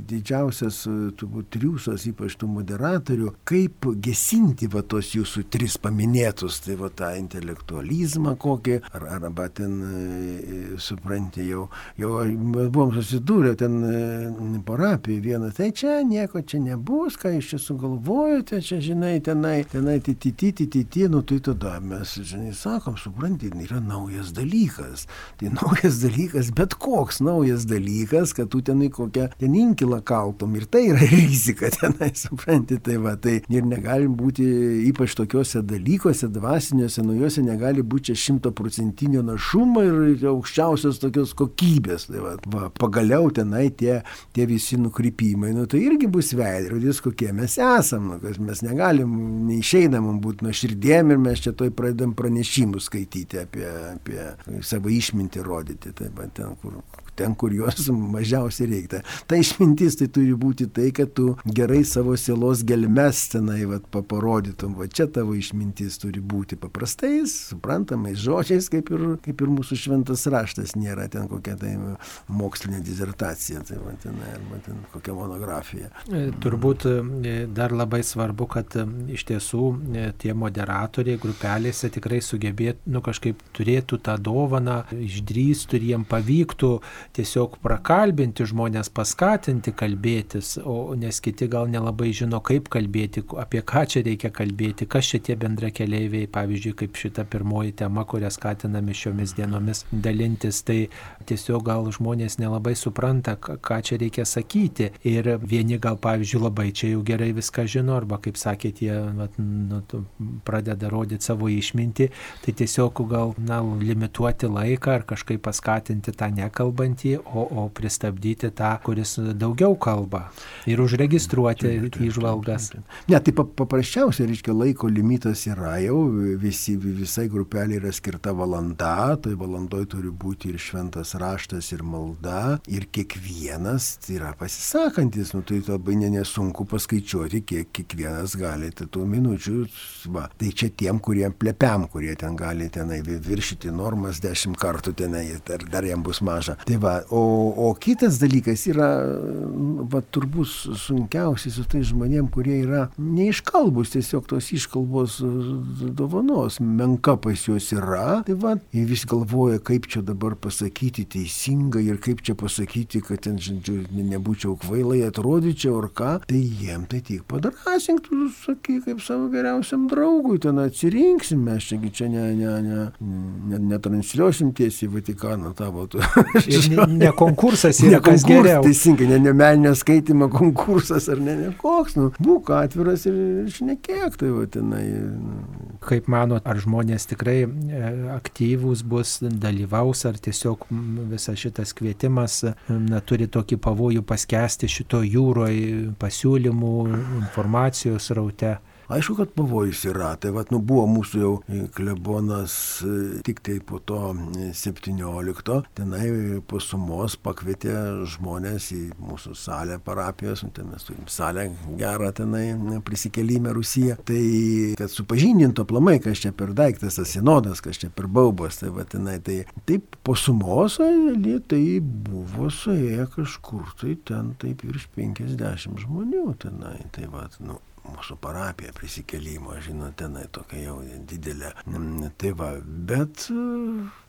didžiausias, turbūt triusos, ypač tų moderatorių, kaip gesinti va tos jūsų tris paminėtus, tai va tą intelektualizmą kokį, ar, arba ten, e, supranti, jau, jau buvom susidūrę ten e, parapijoje vieną, tai čia nieko čia nebus, ką jūs čia sugalvojate, čia žinai, tenai, tenai, titi, titi, titi, nu tai tada mes, žinai, sakom, supranti, yra naujas dalykas. Tai naujas dalykas, bet koks naujas dalykas, kad tu tenai kokią ten inkilą kaltum. Ir tai yra <laughs> rizika tenai, supranti, tai va, tai ir negali būti, ypač tokiuose dalykuose, dvasiniuose, naujuose, negali būti čia šimtaprocentinio našumo ir aukščiausios tokios kokybės. Tai va, va, pagaliau tenai tie, tie visi nukrypimai, nu tai irgi bus veidrodis, kokie mes esam, nu, mes negalim, neišeinam būti nuo širdėm ir mes čia toj pradedam pranešimus skaityti apie, apie savo išmintį rodyti. Taip, ten, kur ten, kur jos <laughs> mažiausiai reikia. Ta išmintis tai turi būti tai, kad tu gerai savo sielos gelmes tenai vat, parodytum, va čia tavo išmintis turi būti paprastais, suprantamais žodžiais, kaip ir, kaip ir mūsų šventas raštas, nėra ten kokia tai mokslinė dizertacija, tai va, ten, arba ten kokia monografija. E, turbūt e, dar labai svarbu, kad e, iš tiesų tie moderatoriai grupelėse tikrai sugebėtų, nu kažkaip turėtų tą dovaną, išdrįstų ir jiem pavyktų tiesiog prakalbinti žmonės, paskatinti kalbėtis, o nes kiti gal nelabai žino, kaip kalbėti, apie ką čia reikia kalbėti, kas čia tie bendra keliaiviai, pavyzdžiui, kaip šita pirmoji tema, kurią skatiname šiomis dienomis dalintis, tai tiesiog gal žmonės nelabai supranta, ką čia reikia sakyti. Ir vieni gal, pavyzdžiui, labai čia jau gerai viską žino, arba, kaip sakėte, jie vat, nu, pradeda rodyti savo išmintį, tai tiesiog gal na, limituoti laiką ar kažkaip paskatinti tą nekalbantį, o, o pristabdyti tą, kuris daugiau kalba ir užregistruoti įžvalgas. Ne, tai paprasčiausiai, reiškia, laiko limitas yra jau, visi, visai grupelė yra skirta valanda, tai valandoje turi būti ir šventas raštas, ir malda, ir kiekvienas yra pasisakantis, nu tai labai nesunku paskaičiuoti, kiek kiekvienas gali tų minučių, va. tai čia tiem, kuriem plepiam, kurie ten gali tenai viršyti normas dešimt kartų tenai, dar, dar jam bus maža. Tai va, o, o kitas dalykas yra, va, turbūt sunkiausiai su tai žmonėm, kurie yra neiškalbus, tiesiog tos iškalbos dovanos, menka pas juos yra, tai va, jie vis galvoja, kaip čia dabar pasakyti teisingai ir kaip čia pasakyti, kad ten, žodžiu, nebūčiau kvailai atrodyčiau ar ką, tai jiem tai tik padrasink, tu sakai, kaip savo geriausiam draugui, ten atsirinksim, mes čiagi čia ne, ne, ne, ne, netransliuosim tiesiai į Vatikaną tavo. Tu. ne, ne konkursas yra, ne kas konkurs, geriau. Teisingai, ne, ne meninio skaitimo konkursas ar ne, ne koks, nu, būk atviras ir šnekėk, tai va tenai. Kaip manot, ar žmonės tikrai e, aktyvūs bus, dalyvaus, ar tiesiog visas šitas kvietimas na, turi tokį pavojų paskesti šito jūroje pasiūlymų, informacijos raute? Aišku, kad pavojus yra. Tai vad, nu, buvo mūsų jau klebonas e, tik tai po to 17, tenai po sumos pakvietė žmonės į mūsų salę parapijos, nu, ten mes turim salę gerą tenai prisikėlimę Rusiją. Tai kad supažindintų aplamai, kas čia per daiktas, tas sinodas, kas čia per baubas, tai va tenai, tai taip po sumos, tai buvo suėję kažkur, tai ten taip virš 50 žmonių tenai. Tai va, nu, mūsų parapija prisikėlimo, žinot, tenai tokia jau didelė. Mm, tai va, bet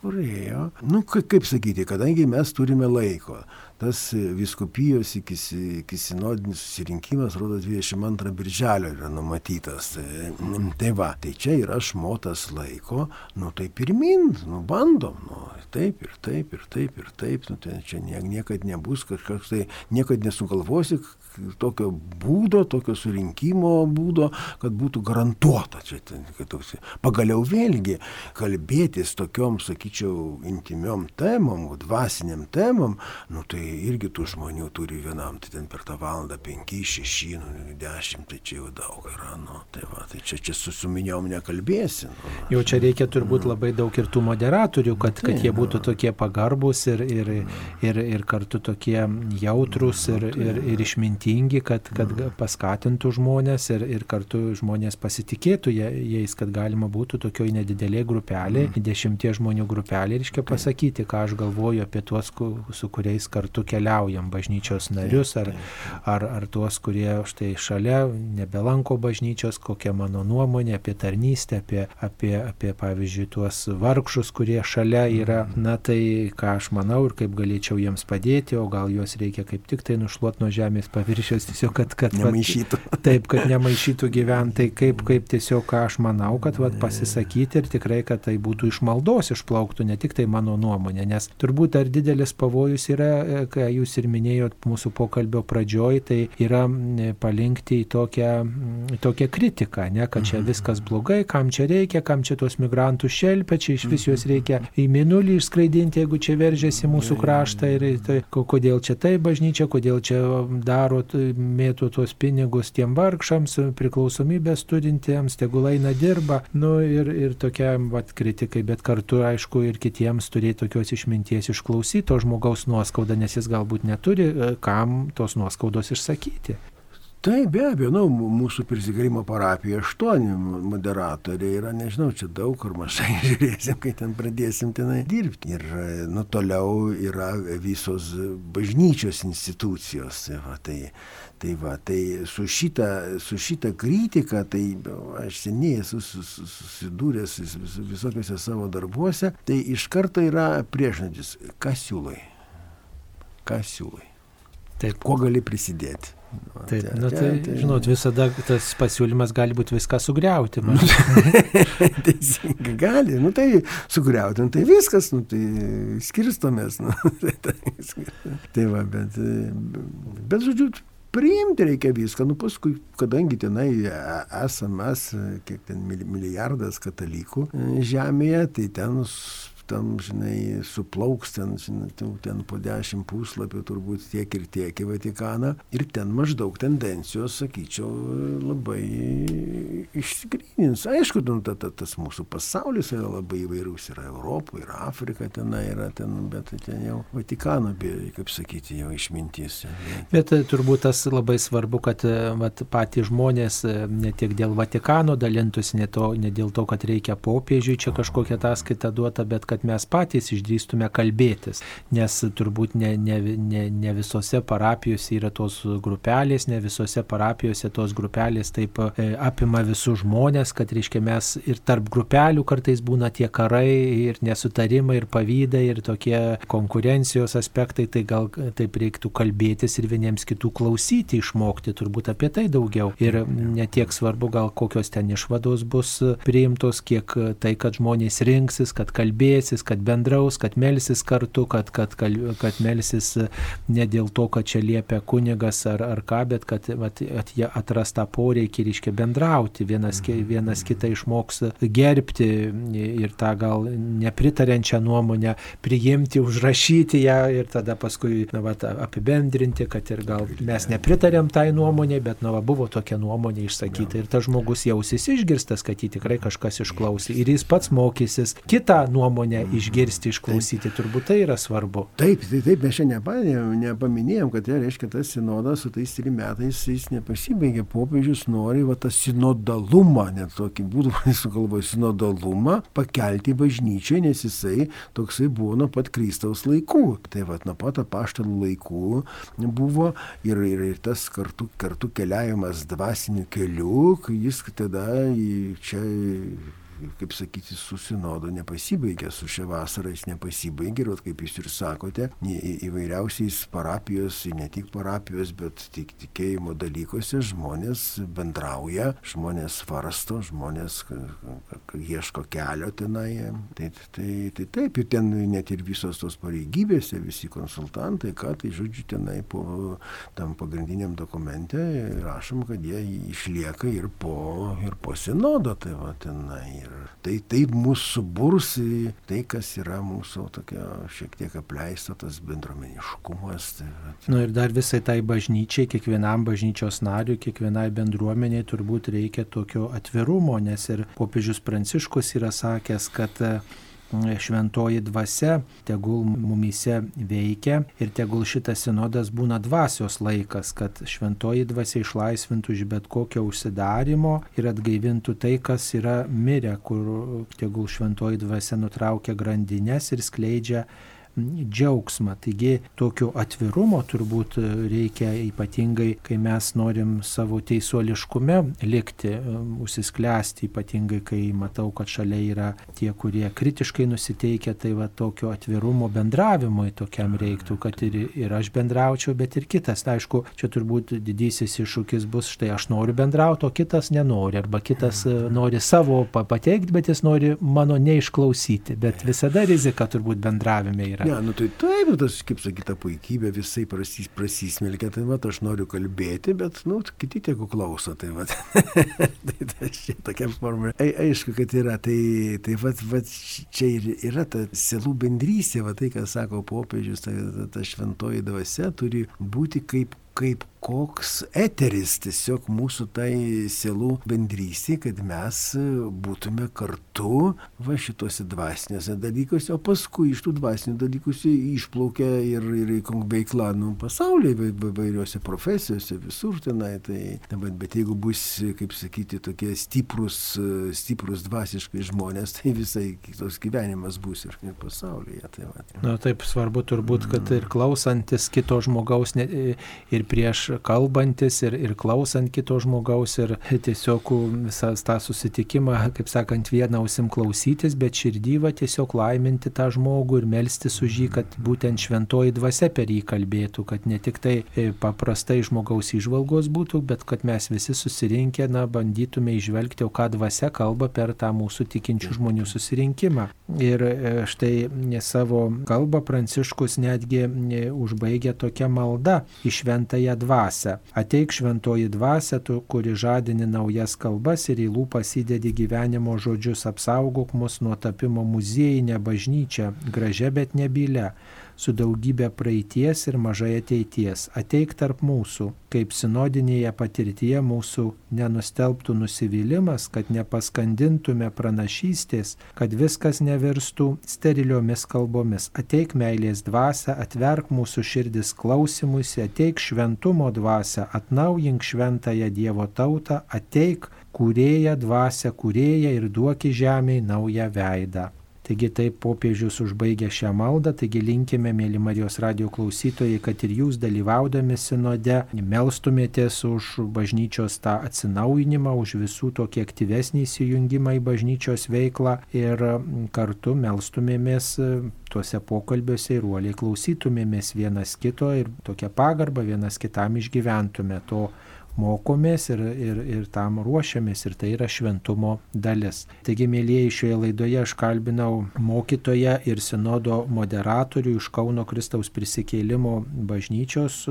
praėjo. Nu, kaip sakyti, kadangi mes turime laiko, tas viskupijos iki, iki sinodinis susirinkimas, rodo, 22 birželio yra numatytas. Tai, tai va, tai čia yra šmotas laiko, nu tai pirmin, nu bandom, nu taip ir taip ir taip ir taip, nu tai čia niekad nebus kažkas, tai niekad nesugalvosi tokio būdo, tokio surinkimo būdo, kad būtų garantuota. Čia, toks, pagaliau vėlgi kalbėtis tokiom, sakyčiau, intimiom temom, dvasiniam temom, nu tai irgi tų žmonių turi vienam, tai ten per tą valandą 5, 6, nu, 10, tai čia jau daug yra, nu, tai va, tai čia, čia susuminiom nekalbėsi. Nu, jau čia reikia turbūt labai daug ir tų moderatorių, kad, tai, kad jie būtų nu. tokie pagarbus ir, ir, ir, ir kartu tokie jautrus ir, ir, ir išmintingi, kad, kad paskatintų žmonės ir, ir kartu žmonės pasitikėtų jais, kad galima būtų tokioj nedidelė grupelė, dešimties žmonių grupelė, reiškia pasakyti, ką aš galvoju apie tuos, su kuriais kartu keliaujam, bažnyčios narius ar, ar, ar tuos, kurie štai šalia nebelanko bažnyčios, kokia mano nuomonė apie tarnystę, apie, apie, apie pavyzdžiui, tuos vargšus, kurie šalia yra, mhm. na tai ką aš manau ir kaip galėčiau jiems padėti, o gal juos reikia kaip tik tai nušluot nuo žemės paviršiaus, tiesiog kad, kad nemaišytų. Vat, <laughs> taip, kad nemaišytų gyventai, kaip, kaip tiesiog ką aš manau, kad vat, pasisakyti ir tikrai, kad tai būtų iš maldos išplauktų, ne tik tai mano nuomonė, nes turbūt ar didelis pavojus yra, ką jūs ir minėjot mūsų pokalbio pradžioj, tai yra palinkti į tokią, tokią kritiką, ne, kad čia mhm. viskas blogai, kam čia reikia, kam čia tuos migrantus šelpia, čia iš vis juos mhm. reikia į minulį išskraidinti, jeigu čia veržiasi mūsų kraštą ir tai, kodėl čia tai bažnyčia, kodėl čia daro, mėtų tuos pinigus tiem vargšams, priklausomybės turintiems, tegul eina dirba, nu ir, ir tokia vat, kritikai, bet kartu, aišku, ir kitiems turėti tokios išminties išklausyti to žmogaus nuoskaudą, nes jis galbūt neturi e, kam tos nuoskaudos išsakyti. Taip, be abejo, nu, mūsų prisigarimo parapija aštuoni moderatoriai yra, nežinau, čia daug ar mažai <laughs> žiūrėsim, kai ten pradėsim tenai dirbti. Ir nu, toliau yra visos bažnyčios institucijos. Va, tai, tai, va, tai su, šita, su šita kritika, tai aš seniai esu susidūręs vis, vis, visokiuose savo darbuose, tai iš karto yra priežodis, kas siūlai ką siūlai. Taip. Kuo gali prisidėti. Taip, nu, tai, tai, žinot, visada tas pasiūlymas gali būti viską sugriauti. <laughs> Teisingai, gali, nu tai sugriauti, nu, tai viskas, nu, tai skirstomės. Nu, <laughs> tai, tai, tai va, bet, bet, žodžiu, priimti reikia viską. Nu, paskui, kadangi tenai esame mes, kiek ten milijardas katalikų žemėje, tai ten tam, žinai, suplauks ten, žinai, ten po dešimt puslapių turbūt tiek ir tiek į Vatikaną. Ir ten maždaug tendencijos, sakyčiau, labai išsigrynins. Aišku, nu, ta, ta, tas mūsų pasaulis yra labai įvairūs. Yra Europa, yra Afrika tenai, yra ten, bet ten jau Vatikano, kaip sakyti, jau išmintis. Bet e, turbūt tas labai svarbu, kad e, vat, patys žmonės e, ne tiek dėl Vatikano dalintųsi, ne, to, ne dėl to, kad reikia popiežiui čia kažkokią ataskaitą duotą, bet kad kad mes patys išdrįstume kalbėtis, nes turbūt ne, ne, ne, ne visose parapijose yra tos grupelės, ne visose parapijose tos grupelės taip e, apima visus žmonės, kad reiškia mes ir tarp grupelių kartais būna tie karai ir nesutarimai ir pavydai ir tokie konkurencijos aspektai, tai gal taip reiktų kalbėtis ir vieniems kitų klausyti, išmokti turbūt apie tai daugiau. Ir netiek svarbu gal kokios ten išvados bus priimtos, kiek tai, kad žmonės rinksis, kad kalbės kalbėsis, kad bendraus, kad melsis kartu, kad, kad, kad melsis ne dėl to, kad čia liepia kunigas ar, ar ką, bet kad at, at, jie atras tą poreikį, reiškia bendrauti, vienas, vienas kitą išmoks gerbti ir tą gal nepritarenčią nuomonę priimti, užrašyti ją ir tada paskui na, va, apibendrinti, kad ir gal mes nepritarėm tai nuomonė, bet na, va, buvo tokia nuomonė išsakyta ir tas žmogus jausis išgirstas, kad jį tikrai kažkas išklausė ir jis pats mokysis. Kitą nuomonę nuomonę išgirsti, išklausyti, turbūt tai yra svarbu. Taip, tai taip, mes šiandien nepaminėjom, kad tai reiškia tas sinodas su tais trim metais jis nepasibaigė, popiežius nori va tą sinodalumą, net tokį būdų, <laughs> sugalvoju, sinodalumą pakelti bažnyčiai, nes jisai toksai buvo nuo pat Kristaus laikų. Tai va, nuo pat apaštalų laikų buvo ir, ir, ir tas kartu, kartu keliavimas dvasiniu keliu, jis tada čia kaip sakyti, su sinodu nepasibaigė, su šia vasara jis nepasibaigė ir, kaip jūs ir sakote, įvairiausiais parapijos, ne tik parapijos, bet tik tikėjimo dalykuose žmonės bendrauja, žmonės svarsto, žmonės ieško kelio tenai. Tai, tai, tai taip, ir ten net ir visos tos pareigybėse, visi konsultantai, ką tai žodžiu tenai po tam pagrindiniam dokumente rašom, kad jie išlieka ir po, ir po sinodo. Tai va tenai Ir tai taip mūsų suburs į tai, kas yra mūsų tokia šiek tiek apleista, tas bendruomeniškumas. Tai, Na nu, ir dar visai tai bažnyčiai, kiekvienam bažnyčios nariui, kiekvienai bendruomeniai turbūt reikia tokio atvirumo, nes ir popiežius Pranciškus yra sakęs, kad šventoji dvasia tegul mumise veikia ir tegul šitas sinodas būna dvasios laikas, kad šventoji dvasia išlaisvintų iš bet kokio užsidarimo ir atgaivintų tai, kas yra mirę, kur tegul šventoji dvasia nutraukia grandinės ir skleidžia džiaugsmą. Taigi tokio atvirumo turbūt reikia ypatingai, kai mes norim savo teisuoliškume likti, um, užsisklęsti, ypatingai kai matau, kad šalia yra tie, kurie kritiškai nusiteikia, tai va tokio atvirumo bendravimui tokiam reiktų, kad ir, ir aš bendraučiau, bet ir kitas. Tai aišku, čia turbūt didysis iššūkis bus štai aš noriu bendrauti, o kitas nenori, arba kitas uh, nori savo pateikti, bet jis nori mano neišklausyti. Bet visada rizika turbūt bendravime yra. Ne, nu tai taip, tas, kaip sakyta, puikybė visai prasys, prasismelkia, tai va, aš noriu kalbėti, bet, nu, kiti tegu klauso, tai va. <laughs> tai tai čia tokia forma. Ai, aišku, kad yra, tai, tai va, va, čia ir yra ta selų bendrystė, va tai, ką sako popiežius, ta, ta, ta šventoji dvasia turi būti kaip kaip koks eteris tiesiog mūsų tai sielų bendrystė, kad mes būtume kartu va šituose dvasinėse dalykuose, o paskui iš tų dvasinių dalykų išplaukia ir, ir veikla nu, pasaulyje, vairiuose profesijose, visur tenai. Tai, bet, bet jeigu bus, kaip sakyti, tokie stiprus, stiprus dvasiškai žmonės, tai visai kitos gyvenimas bus ir, ir pasaulyje. Tai, va. Na taip svarbu turbūt, kad ir klausantis kito žmogaus ne, ir prieš kalbantis ir, ir klausant kito žmogaus ir tiesiog visą tą susitikimą, kaip sakant, vieną ausim klausytis, bet širdyvą tiesiog laiminti tą žmogų ir melstis už jį, kad būtent šventoji dvasia per jį kalbėtų, kad ne tik tai e, paprastai žmogaus išvalgos būtų, bet kad mes visi susirinkę, na, bandytume išvelgti, o ką dvasia kalba per tą mūsų tikinčių žmonių susirinkimą. Ir e, štai savo kalbą Pranciškus netgi e, užbaigė tokia malda į šventąją dvasę dvasę. Ateik šventoji dvasia, tu, kuri žadini naujas kalbas ir į lūpas įdedi gyvenimo žodžius, apsaugok mus nuo tapimo muziejinę bažnyčią, gražia bet nebylę su daugybė praeities ir mažai ateities. Ateik tarp mūsų, kaip sinodinėje patirtyje mūsų nenustelbtų nusivylimas, kad nepaskandintume pranašystės, kad viskas nevirstų steriliomis kalbomis. Ateik meilės dvasia, atverk mūsų širdis klausimusi, ateik šventumo dvasia, atnaujink šventąją Dievo tautą, ateik kūrėja dvasia, kūrėja ir duoki žemiai naują veidą. Taigi taip popiežius užbaigė šią maldą, taigi linkime, mėly Marijos radio klausytojai, kad ir jūs dalyvaudami sinode melstumėtės už bažnyčios tą atsinaujinimą, už visų tokį aktyvesnį įsijungimą į bažnyčios veiklą ir kartu melstumėmės tuose pokalbiuose ir uoliai klausytumėmės vienas kito ir tokią pagarbą vienas kitam išgyventume. To mokomės ir, ir, ir tam ruošiamės ir tai yra šventumo dalis. Taigi, mėlyjeji, šioje laidoje aš kalbinau mokytoją ir sinodo moderatorių iš Kauno Kristaus prisikėlimo bažnyčios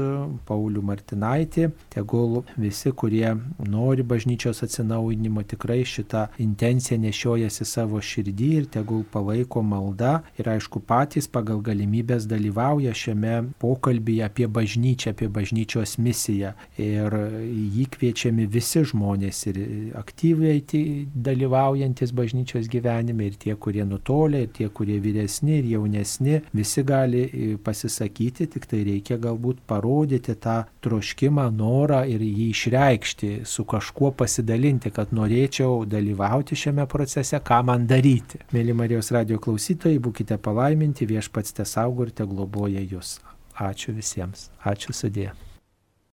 Paulių Martinaitį. Tegul visi, kurie nori bažnyčios atsinaujinimo, tikrai šitą intenciją nešiojasi savo širdį ir tegul palaiko malda ir aišku patys pagal galimybės dalyvauja šiame pokalbėje apie bažnyčią, apie bažnyčios misiją. Ir jį kviečiami visi žmonės ir aktyviai dalyvaujantis bažnyčios gyvenime, ir tie, kurie nutolę, ir tie, kurie vyresni, ir jaunesni, visi gali e, pasisakyti, tik tai reikia galbūt parodyti tą troškimą, norą ir jį išreikšti, su kažkuo pasidalinti, kad norėčiau dalyvauti šiame procese, ką man daryti. Mėly Marijos radio klausytojai, būkite palaiminti, viešpats te saugo ir te globoja jūs. Ačiū visiems. Ačiū sudė.